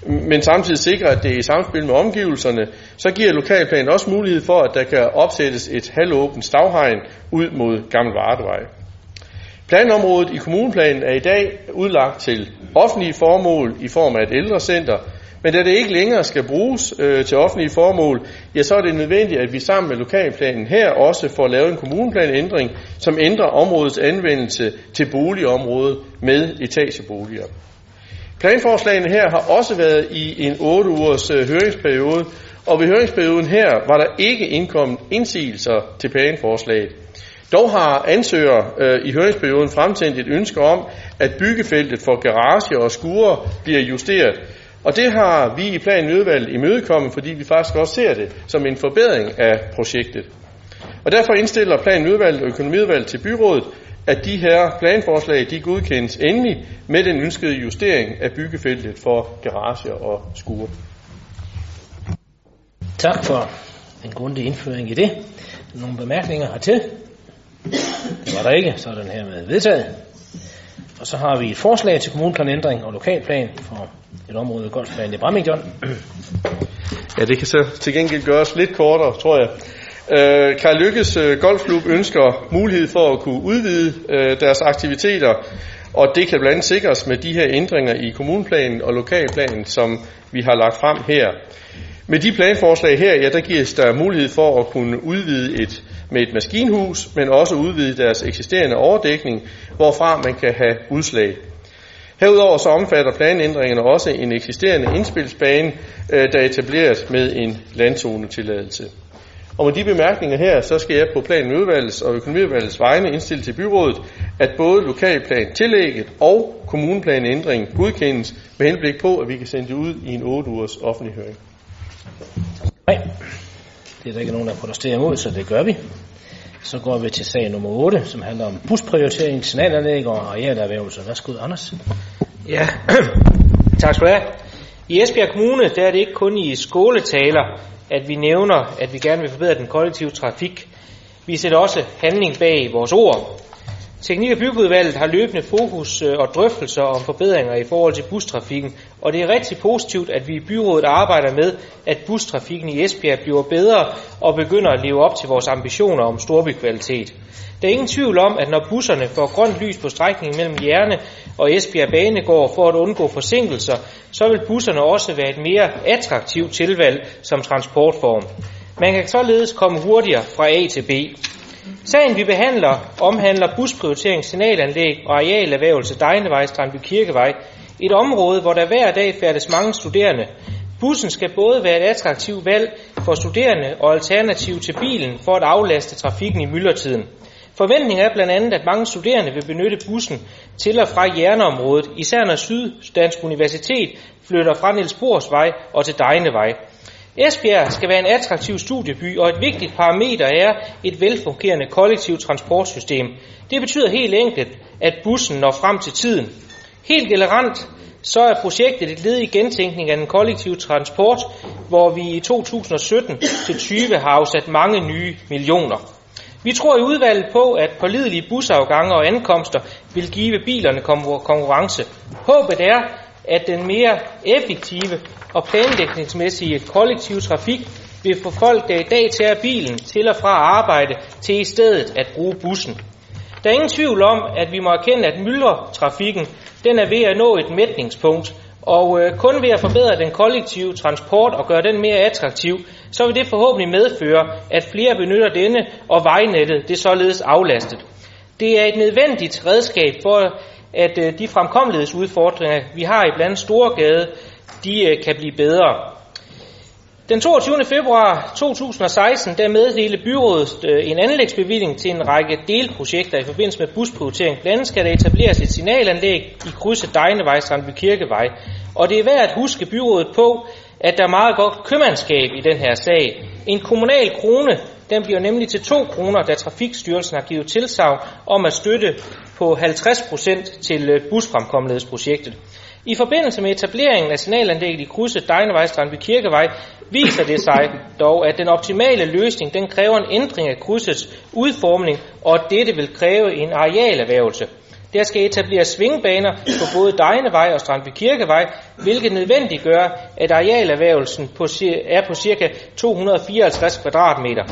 S8: men samtidig sikre, at det er i samspil med omgivelserne, så giver lokalplanen også mulighed for, at der kan opsættes et halvåbent stavhegn ud mod Gammel Vardevej. Planområdet i kommuneplanen er i dag udlagt til offentlige formål i form af et ældrecenter, men da det ikke længere skal bruges øh, til offentlige formål, ja, så er det nødvendigt, at vi sammen med lokalplanen her også får lavet en kommuneplanændring, som ændrer områdets anvendelse til boligområde med etageboliger. Planforslagene her har også været i en 8 ugers øh, høringsperiode, og ved høringsperioden her var der ikke indkommet indsigelser til planforslaget. Dog har ansøger øh, i høringsperioden fremsendt et ønske om, at byggefeltet for garage og skure bliver justeret. Og det har vi i planudvalget imødekommet, fordi vi faktisk også ser det som en forbedring af projektet. Og derfor indstiller planudvalget og økonomiudvalget til byrådet, at de her planforslag de godkendes endelig med den ønskede justering af byggefeltet for garager og skure.
S1: Tak for en grundig indføring i det. Nogle bemærkninger hertil? Det var der ikke, så er den her med vedtaget. Og så har vi et forslag til kommuneplanændring og lokalplan for et område golfbanen i Brammington.
S8: Ja, det kan så til gengæld gøres lidt kortere, tror jeg. Øh, Karl Lykkes øh, Golfklub ønsker mulighed for at kunne udvide øh, deres aktiviteter, og det kan blandt andet sikres med de her ændringer i kommuneplanen og lokalplanen, som vi har lagt frem her. Med de planforslag her, ja, der gives der mulighed for at kunne udvide et med et maskinhus, men også udvide deres eksisterende overdækning, hvorfra man kan have udslag. Herudover så omfatter planændringerne også en eksisterende indspilsbane, øh, der er etableret med en landzonetilladelse. Og med de bemærkninger her, så skal jeg på planen udvalgets og økonomiudvalgets vegne indstille til byrådet, at både lokalplan tillægget og kommuneplanændringen godkendes med henblik på, at vi kan sende det ud i en 8 ugers offentlig høring.
S1: Nej, det er der ikke nogen, der protesterer imod, så det gør vi. Så går vi til sag nummer 8, som handler om busprioritering, signalanlæg og arealerhvervelse. Værsgo, Anders.
S9: Ja, tak skal du have. I Esbjerg Kommune, der er det ikke kun i skoletaler, at vi nævner, at vi gerne vil forbedre den kollektive trafik. Vi sætter også handling bag vores ord. Teknik- og byggeudvalget har løbende fokus øh, og drøftelser om forbedringer i forhold til bustrafikken, og det er rigtig positivt, at vi i byrådet arbejder med, at bustrafikken i Esbjerg bliver bedre og begynder at leve op til vores ambitioner om storbykvalitet. Der er ingen tvivl om, at når busserne får grønt lys på strækningen mellem Jerne og Esbjerg Banegård for at undgå forsinkelser, så vil busserne også være et mere attraktivt tilvalg som transportform. Man kan således komme hurtigere fra A til B. Sagen vi behandler omhandler busprioritering, signalanlæg og arealerhvervelse Dejnevej, Strandby Kirkevej, et område, hvor der hver dag færdes mange studerende. Bussen skal både være et attraktivt valg for studerende og alternativ til bilen for at aflaste trafikken i myldretiden. Forventningen er blandt andet, at mange studerende vil benytte bussen til og fra Hjerneområdet, især når Syddansk Universitet flytter fra Niels Bohrs Vej og til Dejnevej. Esbjerg skal være en attraktiv studieby, og et vigtigt parameter er et velfungerende kollektivt transportsystem. Det betyder helt enkelt, at bussen når frem til tiden. Helt generelt så er projektet et led i gentænkning af den kollektive transport, hvor vi i 2017-20 har afsat mange nye millioner. Vi tror i udvalget på, at pålidelige busafgange og ankomster vil give bilerne konkurrence. Håbet er, at den mere effektive og planlægningsmæssige kollektive trafik vil få folk, der i dag tager bilen til og fra arbejde, til i stedet at bruge bussen. Der er ingen tvivl om, at vi må erkende, at myldretrafikken den er ved at nå et mætningspunkt, og øh, kun ved at forbedre den kollektive transport og gøre den mere attraktiv, så vil det forhåbentlig medføre, at flere benytter denne, og vejnettet det således aflastet. Det er et nødvendigt redskab for, at øh, de fremkommelighedsudfordringer, vi har i blandt Storgade, de øh, kan blive bedre. Den 22. februar 2016 der meddelte byrådet øh, en anlægsbevilling til en række delprojekter i forbindelse med busprioritering. Blandt andet skal der etableres et signalanlæg i krydset Dejnevej, Strandby Kirkevej. Og det er værd at huske byrådet på, at der er meget godt købmandskab i den her sag. En kommunal krone, den bliver nemlig til 2 kroner, da Trafikstyrelsen har givet tilsag om at støtte på 50% til øh, busfremkommelighedsprojektet. I forbindelse med etableringen af signalanlægget i krydset Dejnevej Strandby Kirkevej viser det sig dog, at den optimale løsning den kræver en ændring af krydsets udformning, og at dette vil kræve en arealerhvervelse. Der skal etableres svingbaner på både Dejnevej og Strandby Kirkevej, hvilket nødvendiggør, at arealerhvervelsen på, er på ca. 254 kvadratmeter.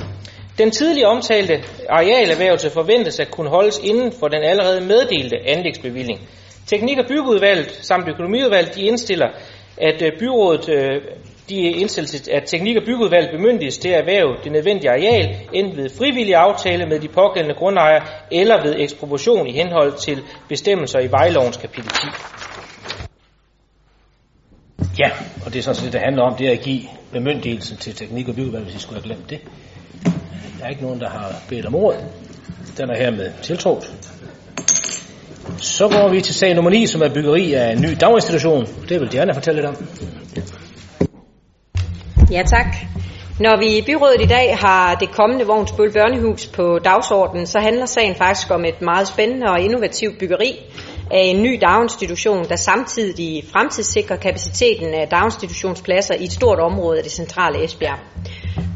S9: Den tidligere omtalte arealerhvervelse forventes at kunne holdes inden for den allerede meddelte anlægsbevilling. Teknik- og byggeudvalget samt økonomiudvalget de indstiller, at øh, byrådet øh, de indstilles, at teknik- og byggeudvalget bemyndiges til at erhverve det nødvendige areal, enten ved frivillig aftale med de pågældende grundejere, eller ved ekspropriation i henhold til bestemmelser i vejlovens kapitel 10.
S1: Ja, og det er sådan set, det handler om, det er at give bemyndigelsen til teknik- og byggeudvalget, hvis I skulle have glemt det. Der er ikke nogen, der har bedt om ordet. Den er hermed tiltrådt. Så går vi til sag nummer 9, som er byggeri af en ny daginstitution. Det vil Diana fortælle lidt om.
S10: Ja, tak. Når vi i byrådet i dag har det kommende Vognsbøl Børnehus på dagsordenen, så handler sagen faktisk om et meget spændende og innovativt byggeri af en ny daginstitution, der samtidig fremtidssikrer kapaciteten af daginstitutionspladser i et stort område af det centrale Esbjerg.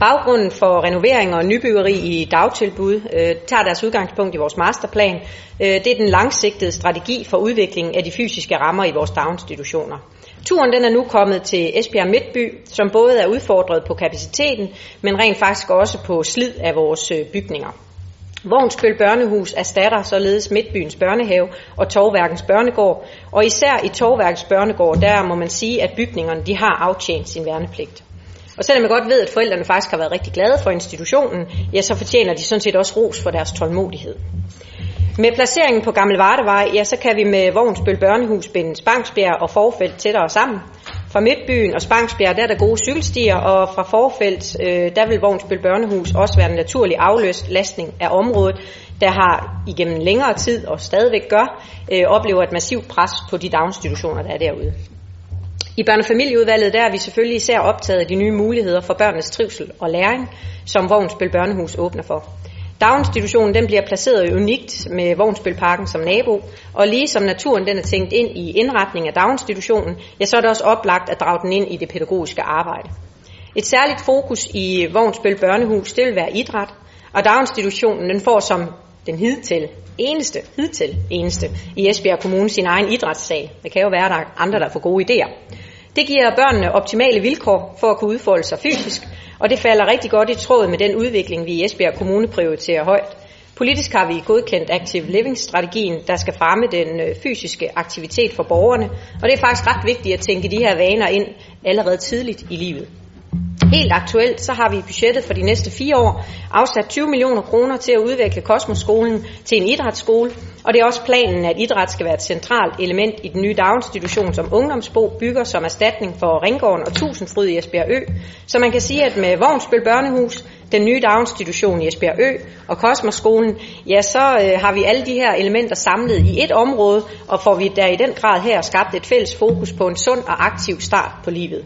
S10: Baggrunden for renovering og nybyggeri i dagtilbud øh, tager deres udgangspunkt i vores masterplan. Øh, det er den langsigtede strategi for udvikling af de fysiske rammer i vores daginstitutioner. Turen den er nu kommet til Esbjerg Midtby, som både er udfordret på kapaciteten, men rent faktisk også på slid af vores øh, bygninger. Vognskøl Børnehus erstatter således Midtbyens børnehave og Torværkens børnegård, og især i Torværkens børnegård, der må man sige, at bygningerne de har aftjent sin værnepligt. Og selvom jeg godt ved, at forældrene faktisk har været rigtig glade for institutionen, ja, så fortjener de sådan set også ros for deres tålmodighed. Med placeringen på Gammel Vardevej, ja, så kan vi med Vognsbøl Børnehus binde Spangsbjerg og Forfelt tættere sammen. Fra Midtbyen og Spangsbjerg, der er der gode cykelstier, og fra Forfelt, øh, der vil Vognsbøl Børnehus også være en naturlig afløsning af området, der har igennem længere tid og stadigvæk gør, øh, oplever et massivt pres på de daginstitutioner, der er derude. I børnefamilieudvalget der er vi selvfølgelig især optaget af de nye muligheder for børnenes trivsel og læring, som Vognsbøl Børnehus åbner for. Daginstitutionen den bliver placeret unikt med Vognsbølparken som nabo, og lige som naturen den er tænkt ind i indretning af daginstitutionen, ja, så er det også oplagt at drage den ind i det pædagogiske arbejde. Et særligt fokus i Vognsbøl Børnehus, det vil være idræt, og daginstitutionen den får som den hidtil eneste, hidtil eneste i Esbjerg Kommune sin egen idrætssal. Det kan jo være, at der er andre, der får gode idéer. Det giver børnene optimale vilkår for at kunne udfolde sig fysisk, og det falder rigtig godt i tråd med den udvikling, vi i Esbjerg Kommune prioriterer højt. Politisk har vi godkendt Active Living-strategien, der skal fremme den øh, fysiske aktivitet for borgerne, og det er faktisk ret vigtigt at tænke de her vaner ind allerede tidligt i livet. Helt aktuelt så har vi i budgettet for de næste fire år afsat 20 millioner kroner til at udvikle Kosmoskolen til en idrætsskole, og det er også planen, at idræt skal være et centralt element i den nye daginstitution, som Ungdomsbo bygger som erstatning for Ringgården og Tusindfryd i Esbjerg Ø. Så man kan sige, at med Vognsbøl Børnehus, den nye daginstitution i Esbjerg Ø og Kosmoskolen, ja, så øh, har vi alle de her elementer samlet i et område, og får vi der i den grad her skabt et fælles fokus på en sund og aktiv start på livet.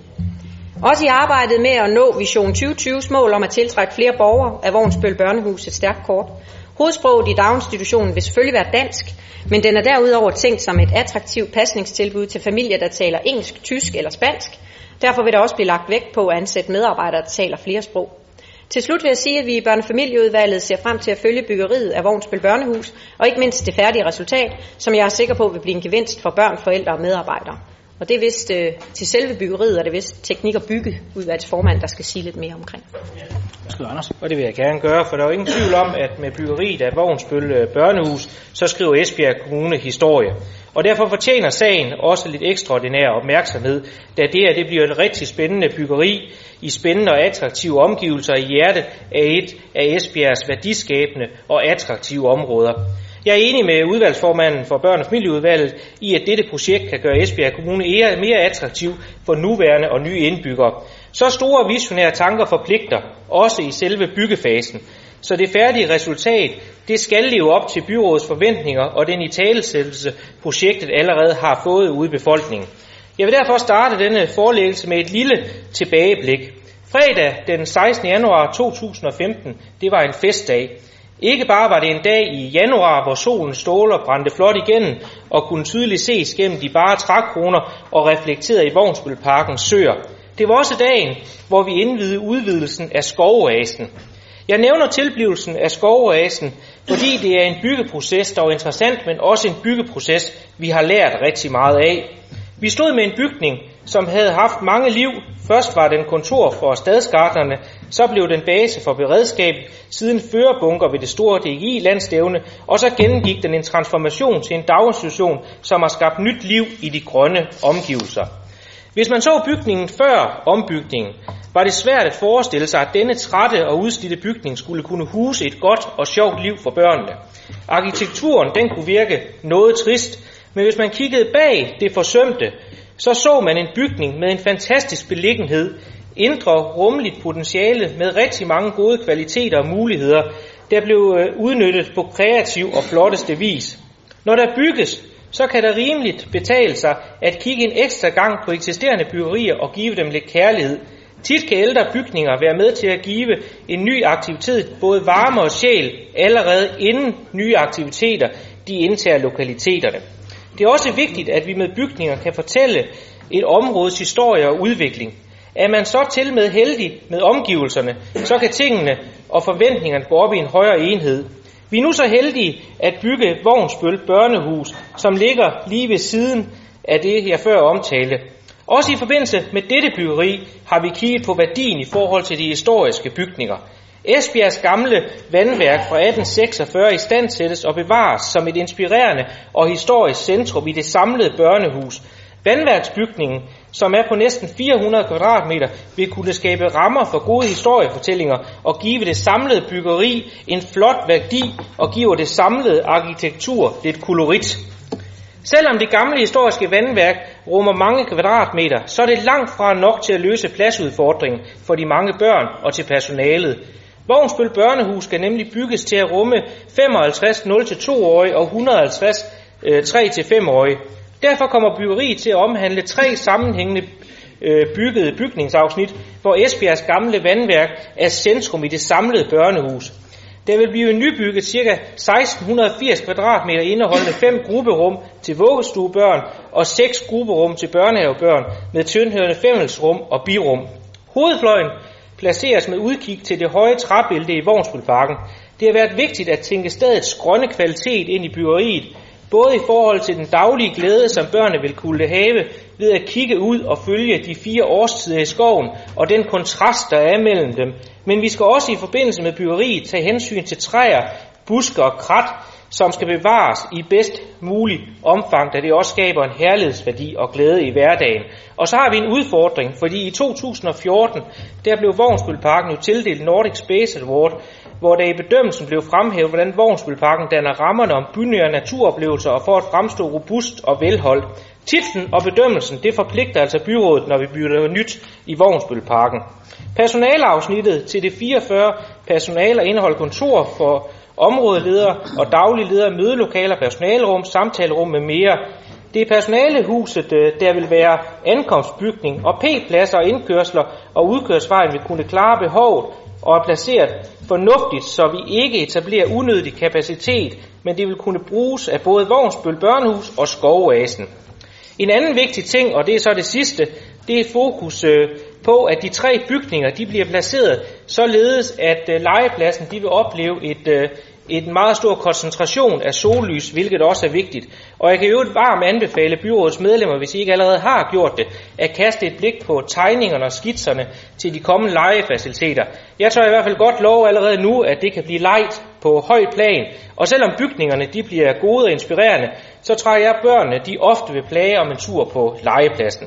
S10: Også i arbejdet med at nå Vision 2020's mål om at tiltrække flere borgere af Vognsbøl Børnehus et stærkt kort. Hovedsproget i daginstitutionen vil selvfølgelig være dansk, men den er derudover tænkt som et attraktivt pasningstilbud til familier, der taler engelsk, tysk eller spansk. Derfor vil der også blive lagt vægt på at ansætte medarbejdere, der taler flere sprog. Til slut vil jeg sige, at vi i børnefamilieudvalget ser frem til at følge byggeriet af Vognsbøl Børnehus, og ikke mindst det færdige resultat, som jeg er sikker på vil blive en gevinst for børn, forældre og medarbejdere. Og det er vist øh, til selve byggeriet, og det er vist teknik- og byggeudvalgsformand, der skal sige lidt mere omkring.
S9: Skal Anders? Og det vil jeg gerne gøre, for der er jo ingen tvivl om, at med byggeriet af Vognsbøl øh, Børnehus, så skriver Esbjerg Kommune historie. Og derfor fortjener sagen også lidt ekstraordinær opmærksomhed, da det her det bliver et rigtig spændende byggeri i spændende og attraktive omgivelser i hjertet af et af Esbjergs værdiskabende og attraktive områder. Jeg er enig med udvalgsformanden for børn- og familieudvalget i, at dette projekt kan gøre Esbjerg Kommune mere attraktiv for nuværende og nye indbyggere. Så store visionære tanker forpligter, også i selve byggefasen. Så det færdige resultat, det skal leve op til byrådets forventninger og den i talesættelse, projektet allerede har fået ude i befolkningen. Jeg vil derfor starte denne forelæggelse med et lille tilbageblik. Fredag den 16. januar 2015, det var en festdag. Ikke bare var det en dag i januar, hvor solen stråler brændte flot igennem og kunne tydeligt ses gennem de bare trækroner og reflekteret i Vognsbølparkens søer. Det var også dagen, hvor vi indvidede udvidelsen af skovoasen. Jeg nævner tilblivelsen af skovoasen, fordi det er en byggeproces, der er interessant, men også en byggeproces, vi har lært rigtig meget af. Vi stod med en bygning, som havde haft mange liv. Først var den kontor for stadsgarderne, så blev den base for beredskab, siden førerbunker ved det store DGI-landstævne, og så gennemgik den en transformation til en daginstitution, som har skabt nyt liv i de grønne omgivelser. Hvis man så bygningen før ombygningen, var det svært at forestille sig, at denne trætte og udslidte bygning skulle kunne huse et godt og sjovt liv for børnene. Arkitekturen den kunne virke noget trist, men hvis man kiggede bag det forsømte, så så man en bygning med en fantastisk beliggenhed, indre rummeligt potentiale med rigtig mange gode kvaliteter og muligheder, der blev øh, udnyttet på kreativ og flotteste vis. Når der bygges, så kan der rimeligt betale sig at kigge en ekstra gang på eksisterende byggerier og give dem lidt kærlighed. Tit kan ældre bygninger være med til at give en ny aktivitet både varme og sjæl allerede inden nye aktiviteter de indtager lokaliteterne. Det er også vigtigt, at vi med bygninger kan fortælle et områdes historie og udvikling. Er man så til med heldig med omgivelserne, så kan tingene og forventningerne gå op i en højere enhed. Vi er nu så heldige at bygge Vognsbøl Børnehus, som ligger lige ved siden af det, jeg før omtalte. Også i forbindelse med dette byggeri har vi kigget på værdien i forhold til de historiske bygninger. Esbjergs gamle vandværk fra 1846 i stand sættes og bevares som et inspirerende og historisk centrum i det samlede børnehus. Vandværksbygningen, som er på næsten 400 kvadratmeter, vil kunne skabe rammer for gode historiefortællinger og give det samlede byggeri en flot værdi og giver det samlede arkitektur lidt kolorit. Selvom det gamle historiske vandværk rummer mange kvadratmeter, så er det langt fra nok til at løse pladsudfordringen for de mange børn og til personalet. Vognsbøl Børnehus skal nemlig bygges til at rumme 55 0-2-årige og 150 3-5-årige. Øh, Derfor kommer byggeriet til at omhandle tre sammenhængende øh, byggede bygningsafsnit, hvor Esbjergs gamle vandværk er centrum i det samlede børnehus. Der vil blive nybygget ca. 1680 kvadratmeter indeholdende fem grupperum til vuggestuebørn og seks grupperum til børnehavebørn med tilhørende fællesrum og birum. Hovedfløjen placeres med udkig til det høje træbælte i Vognsbølparken. Det har været vigtigt at tænke stedets grønne kvalitet ind i byggeriet, både i forhold til den daglige glæde, som børnene vil kunne have ved at kigge ud og følge de fire årstider i skoven og den kontrast, der er mellem dem. Men vi skal også i forbindelse med byggeriet tage hensyn til træer, buske og krat, som skal bevares i bedst mulig omfang, da det også skaber en herlighedsværdi og glæde i hverdagen. Og så har vi en udfordring, fordi i 2014, der blev Vognsbølparken jo tildelt Nordic Space Award, hvor der i bedømmelsen blev fremhævet, hvordan Vognsbølparken danner rammerne om bynære naturoplevelser og for at fremstå robust og velholdt. Titlen og bedømmelsen, det forpligter altså byrådet, når vi bygger nyt i Vognsbølparken. Personalafsnittet til det 44 personaler indeholder kontor for områdeledere og daglige ledere, mødelokaler, personalerum, samtalerum med mere. Det er personalehuset, øh, der vil være ankomstbygning, og P-pladser og indkørsler og udkørsvejen vil kunne klare behovet og er placeret fornuftigt, så vi ikke etablerer unødig kapacitet, men det vil kunne bruges af både Vognsbøl Børnehus og Skovasen. En anden vigtig ting, og det er så det sidste, det er fokus øh, på, at de tre bygninger de bliver placeret således, at øh, legepladsen de vil opleve et, øh, et meget stor koncentration af sollys, hvilket også er vigtigt. Og jeg kan jo varmt anbefale byrådets medlemmer, hvis I ikke allerede har gjort det, at kaste et blik på tegningerne og skitserne til de kommende legefaciliteter. Jeg tør i hvert fald godt love allerede nu, at det kan blive lejt på høj plan. Og selvom bygningerne de bliver gode og inspirerende, så tror jeg, at børnene de ofte vil plage om en tur på legepladsen.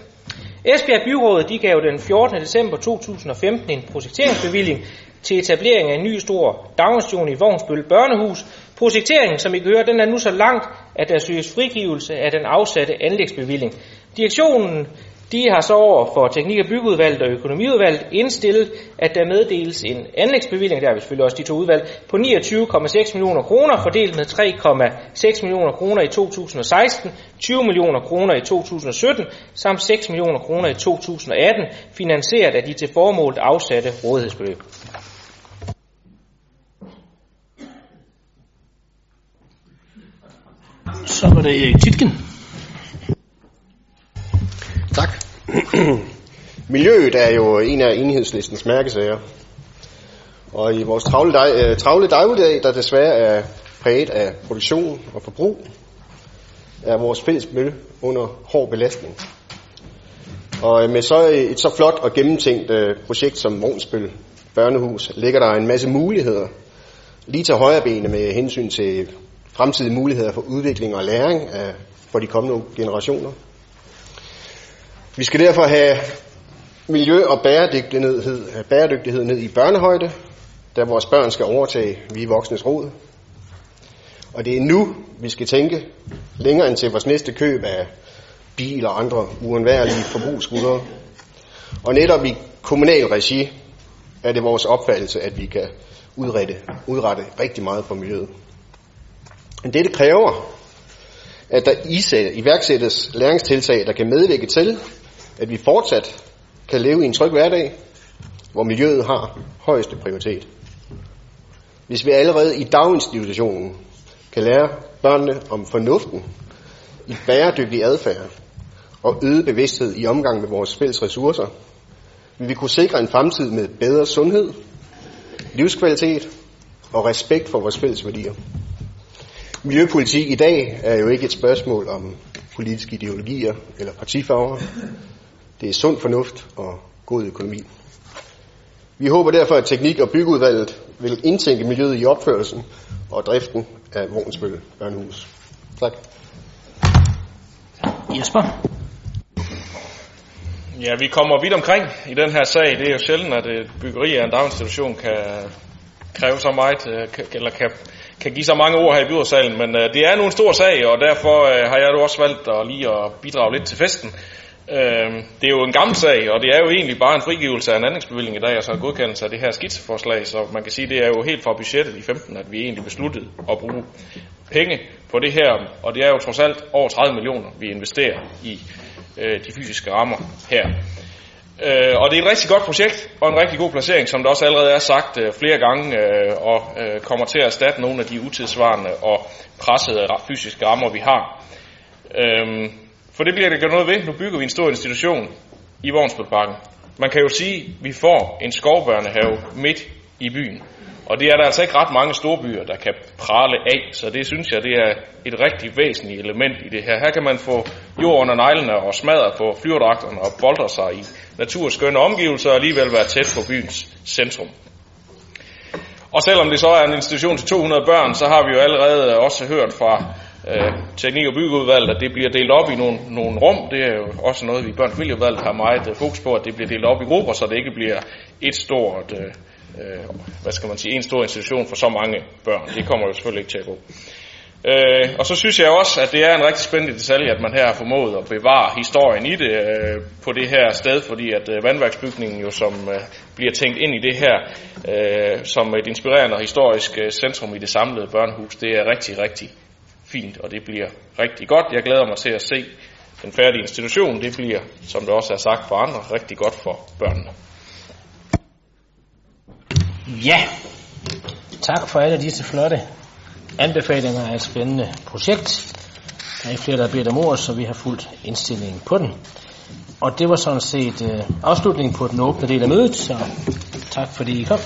S9: Esbjerg Byråd de gav den 14. december 2015 en projekteringsbevilling til etablering af en ny stor daginstitution i Vognsbøl Børnehus. Projekteringen, som I kan høre, den er nu så langt, at der søges frigivelse af den afsatte anlægsbevilling. Direktionen de har så over for Teknik- og Byggeudvalget og Økonomiudvalget indstillet, at der meddeles en anlægsbevilling, der er selvfølgelig også de to udvalg, på 29,6 millioner kroner, fordelt med 3,6 millioner kroner i 2016, 20 millioner kroner i 2017, samt 6 millioner kroner i 2018, finansieret af de til formålet afsatte rådighedsbeløb.
S1: Så var det Erik Titken.
S11: Tak. Miljøet er jo en af enhedslistens mærkesager. Og i vores travle, dag, øh, travle dagligdag, der desværre er præget af produktion og forbrug, er vores fælles miljø under hård belastning. Og øh, med så øh, et så flot og gennemtænkt øh, projekt som Vognsbøl Børnehus, ligger der en masse muligheder lige til højre benet med hensyn til fremtidige muligheder for udvikling og læring af, for de kommende generationer. Vi skal derfor have miljø og bæredygtighed, bæredygtighed ned i børnehøjde, da vores børn skal overtage vi voksnes rod. Og det er nu, vi skal tænke længere end til vores næste køb af bil og andre uundværlige forbrugsgutter. Og netop i kommunal regi er det vores opfattelse, at vi kan udrette, udrette rigtig meget på miljøet. Men dette kræver, at der iværksættes læringstiltag, der kan medvirke til, at vi fortsat kan leve i en tryg hverdag, hvor miljøet har højeste prioritet. Hvis vi allerede i daginstitutionen kan lære børnene om fornuften i bæredygtig adfærd og øget bevidsthed i omgang med vores fælles ressourcer, vil vi kunne sikre en fremtid med bedre sundhed, livskvalitet og respekt for vores fælles værdier. Miljøpolitik i dag er jo ikke et spørgsmål om politiske ideologier eller partifarver. Det er sund fornuft og god økonomi. Vi håber derfor, at Teknik- og Byggeudvalget vil indtænke miljøet i opførelsen og driften af Vognsbøl Børnehus. Tak.
S1: Jesper?
S6: Ja, vi kommer vidt omkring i den her sag. Det er jo sjældent, at et byggeri af en daginstitution kan kræve så meget, øh, eller kan, kan give så mange ord her i byrådssalen, men uh, det er nu en stor sag, og derfor har jeg jo også valgt at lige at bidrage lidt til festen. Øh, det er jo en gammel sag, og det er jo egentlig bare en frigivelse af en anlægsbevilling i dag, og så en godkendelse af det her skitseforslag, så man kan sige, det er jo helt fra budgettet i 15, at vi egentlig besluttede at bruge penge på det her, og det er jo trods alt over 30 millioner, vi investerer i øh, de fysiske rammer her. Øh, og det er et rigtig godt projekt og en rigtig god placering, som der også allerede er sagt øh, flere gange, øh, og øh, kommer til at erstatte nogle af de utidsvarende og pressede fysiske rammer, vi har. Øh, for det bliver det gjort noget ved. Nu bygger vi en stor institution i Vognsbølparken. Man kan jo sige, at vi får en skovbørnehave midt i byen. Og det er der altså ikke ret mange storbyer, der kan prale af, så det synes jeg, det er et rigtig væsentligt element i det her. Her kan man få jord under neglene og smadre på flyverdragterne og boldre sig i naturskønne omgivelser og alligevel være tæt på byens centrum. Og selvom det så er en institution til 200 børn, så har vi jo allerede også hørt fra øh, teknik- og byggeudvalget, at det bliver delt op i nogle, nogle rum. Det er jo også noget, vi i børn- og har meget øh, fokus på, at det bliver delt op i grupper, så det ikke bliver et stort øh, øh, hvad skal man sige, en stor institution for så mange børn. Det kommer jo selvfølgelig ikke til at gå. Øh, og så synes jeg også, at det er en rigtig spændende detalje, at man her har formået at bevare historien i det øh, på det her sted, fordi at øh, vandværksbygningen jo som øh, bliver tænkt ind i det her øh, som et inspirerende og historisk øh, centrum i det samlede børnehus, det er rigtig, rigtig fint, og det bliver rigtig godt. Jeg glæder mig til at se den færdige institution. Det bliver, som det også er sagt for andre, rigtig godt for børnene.
S1: Ja, tak for alle disse flotte anbefalinger af et spændende projekt. Der er ikke flere, der har bedt om ord, så vi har fuldt indstillingen på den. Og det var sådan set øh, afslutningen på den åbne del af mødet, så tak fordi I kom.